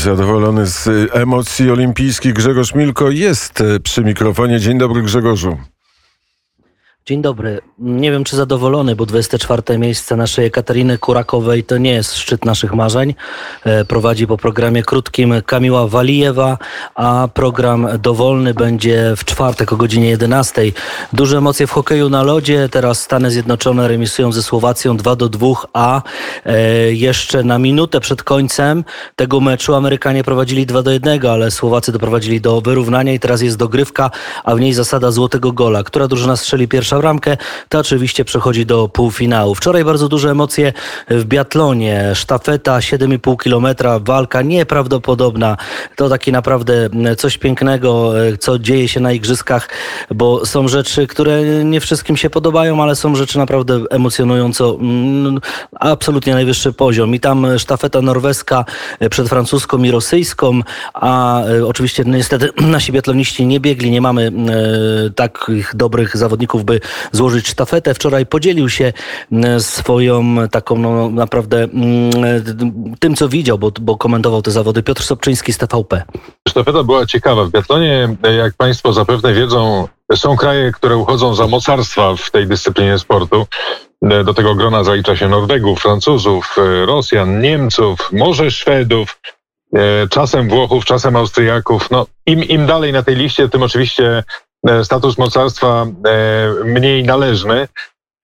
zadowolony z emocji olimpijskich Grzegorz Milko jest przy mikrofonie. Dzień dobry Grzegorzu. Dzień dobry. Nie wiem, czy zadowolony, bo 24 miejsce naszej Ekateriny Kurakowej to nie jest szczyt naszych marzeń. E, prowadzi po programie krótkim Kamiła Walijewa, a program dowolny będzie w czwartek o godzinie 11. Duże emocje w hokeju na lodzie. Teraz Stany Zjednoczone remisują ze Słowacją 2 do 2, a e, jeszcze na minutę przed końcem tego meczu Amerykanie prowadzili 2 do 1, ale Słowacy doprowadzili do wyrównania i teraz jest dogrywka, a w niej zasada złotego gola. Która drużyna strzeli pierwsza bramkę, to oczywiście przechodzi do półfinału. Wczoraj bardzo duże emocje w biatlonie. Sztafeta 7,5 km, walka nieprawdopodobna. To taki naprawdę coś pięknego, co dzieje się na igrzyskach, bo są rzeczy, które nie wszystkim się podobają, ale są rzeczy naprawdę emocjonująco mm, absolutnie najwyższy poziom. I tam sztafeta norweska przed francuską i rosyjską, a e, oczywiście niestety nasi biatloniści nie biegli, nie mamy e, takich dobrych zawodników, by złożyć sztafetę. Wczoraj podzielił się mm, swoją taką no, naprawdę mm, tym, co widział, bo, bo komentował te zawody Piotr Sobczyński z TVP. Sztafeta była ciekawa. W biatlonie, jak Państwo zapewne wiedzą, są kraje, które uchodzą za mocarstwa w tej dyscyplinie sportu. Do tego grona zalicza się Norwegów, Francuzów, Rosjan, Niemców, może Szwedów, czasem Włochów, czasem Austriaków. No, im, im dalej na tej liście, tym oczywiście E, status mocarstwa e, mniej należny.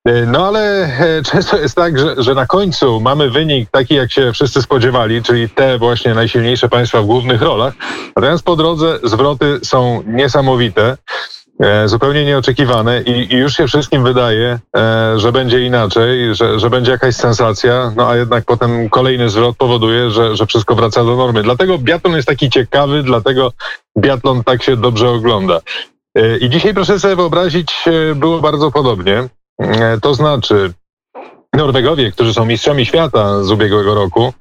E, no ale często jest tak, że, że na końcu mamy wynik taki, jak się wszyscy spodziewali, czyli te właśnie najsilniejsze państwa w głównych rolach. Natomiast po drodze zwroty są niesamowite, zupełnie nieoczekiwane i, i już się wszystkim wydaje, że będzie inaczej, że, że będzie jakaś sensacja, no a jednak potem kolejny zwrot powoduje, że, że wszystko wraca do normy. Dlatego biatlon jest taki ciekawy, dlatego biatlon tak się dobrze ogląda. E, I dzisiaj, proszę sobie wyobrazić, e, było bardzo podobnie. E, to znaczy, Norwegowie, którzy są mistrzami świata z ubiegłego roku,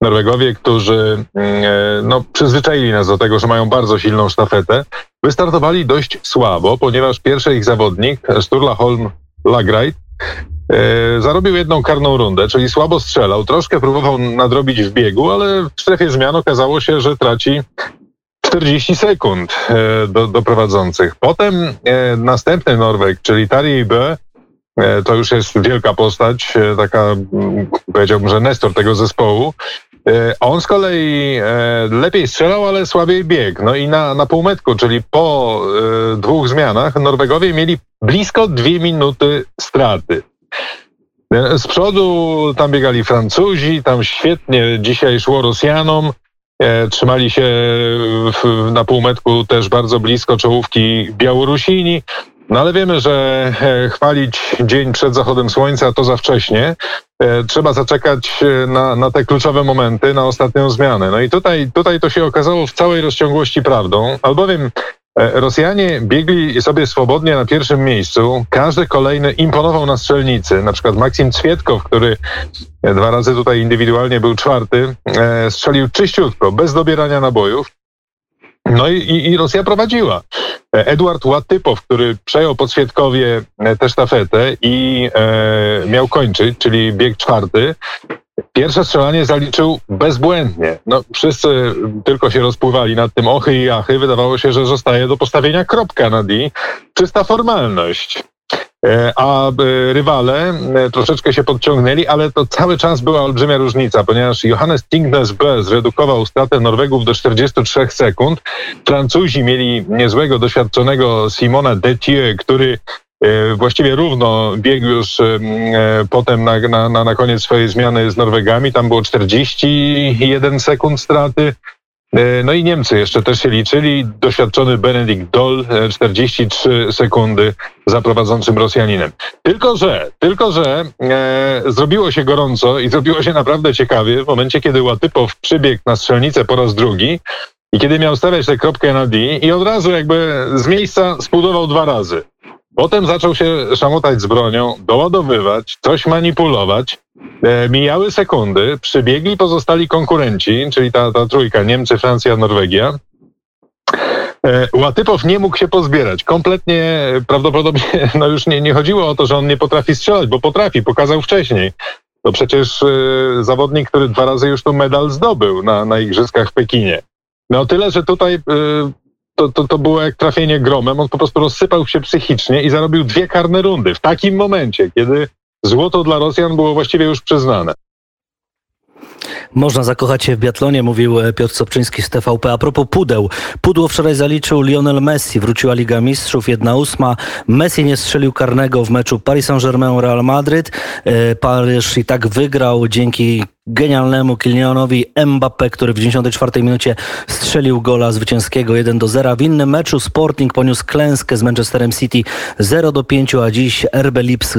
Norwegowie, którzy no, przyzwyczaili nas do tego, że mają bardzo silną sztafetę, wystartowali dość słabo, ponieważ pierwszy ich zawodnik, Sturla Holm Lagreit, zarobił jedną karną rundę, czyli słabo strzelał, troszkę próbował nadrobić w biegu, ale w strefie zmian okazało się, że traci 40 sekund e, do, do prowadzących. Potem e, następny Norweg, czyli Tari B, e, to już jest wielka postać, taka powiedziałbym, że Nestor tego zespołu. On z kolei lepiej strzelał, ale słabiej biegł. No i na, na półmetku, czyli po dwóch zmianach, Norwegowie mieli blisko dwie minuty straty. Z przodu tam biegali Francuzi, tam świetnie dzisiaj szło Rosjanom. E, trzymali się na półmetku też bardzo blisko czołówki Białorusini. No ale wiemy, że e, chwalić dzień przed zachodem słońca to za wcześnie. E, trzeba zaczekać na, na te kluczowe momenty, na ostatnią zmianę. No i tutaj, tutaj to się okazało w całej rozciągłości prawdą, albowiem Rosjanie biegli sobie swobodnie na pierwszym miejscu. Każdy kolejny imponował na strzelnicy. Na przykład Maksim Cwietkow, który dwa razy tutaj indywidualnie był czwarty, e, strzelił czyściutko, bez dobierania nabojów. No i, i, i Rosja prowadziła. E, Edward Łatypow, który przejął po Świetkowie tę sztafetę i e, miał kończyć, czyli bieg czwarty, Pierwsze strzelanie zaliczył bezbłędnie. No, wszyscy tylko się rozpływali nad tym ochy i achy. Wydawało się, że zostaje do postawienia kropka na D. Czysta formalność. E, a e, rywale e, troszeczkę się podciągnęli, ale to cały czas była olbrzymia różnica, ponieważ Johannes Tingnes B zredukował stratę Norwegów do 43 sekund. Francuzi mieli niezłego, doświadczonego Simona Detieu, który właściwie równo biegł już e, potem na, na, na koniec swojej zmiany z Norwegami. Tam było 41 sekund straty. E, no i Niemcy jeszcze też się liczyli. Doświadczony Benedikt Doll 43 sekundy za prowadzącym Rosjaninem. Tylko, że, tylko, że e, zrobiło się gorąco i zrobiło się naprawdę ciekawie w momencie, kiedy Łatypow przybiegł na strzelnicę po raz drugi i kiedy miał stawiać tę kropkę na D i od razu jakby z miejsca spudował dwa razy. Potem zaczął się szamotać z bronią, doładowywać, coś manipulować. E, mijały sekundy, przybiegli pozostali konkurenci, czyli ta, ta trójka Niemcy, Francja, Norwegia. E, Łatypow nie mógł się pozbierać. Kompletnie prawdopodobnie no już nie, nie chodziło o to, że on nie potrafi strzelać, bo potrafi, pokazał wcześniej. To przecież y, zawodnik, który dwa razy już tu medal zdobył na, na Igrzyskach w Pekinie. No tyle, że tutaj y, to, to, to było jak trafienie gromem. On po prostu rozsypał się psychicznie i zarobił dwie karne rundy w takim momencie, kiedy złoto dla Rosjan było właściwie już przyznane. Można zakochać się w biatlonie, mówił e, Piotr Sobczyński z TVP. A propos pudeł. Pudło wczoraj zaliczył Lionel Messi. Wróciła Liga Mistrzów, jedna ósma. Messi nie strzelił karnego w meczu Paris Saint-Germain-Real Madryt. E, Paryż i tak wygrał dzięki genialnemu Kylianowi Mbappé, który w 94 minucie strzelił gola zwycięskiego 1 do 0. W innym meczu Sporting poniósł klęskę z Manchesterem City 0 do 5, a dziś RB Lipsk,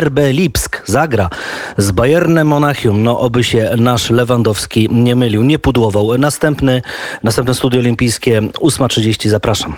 RB Lipsk zagra z Bayernem Monachium. No oby się nasz Lewandowski nie mylił, nie pudłował. Następny, następne studio olimpijskie 8.30 zapraszam.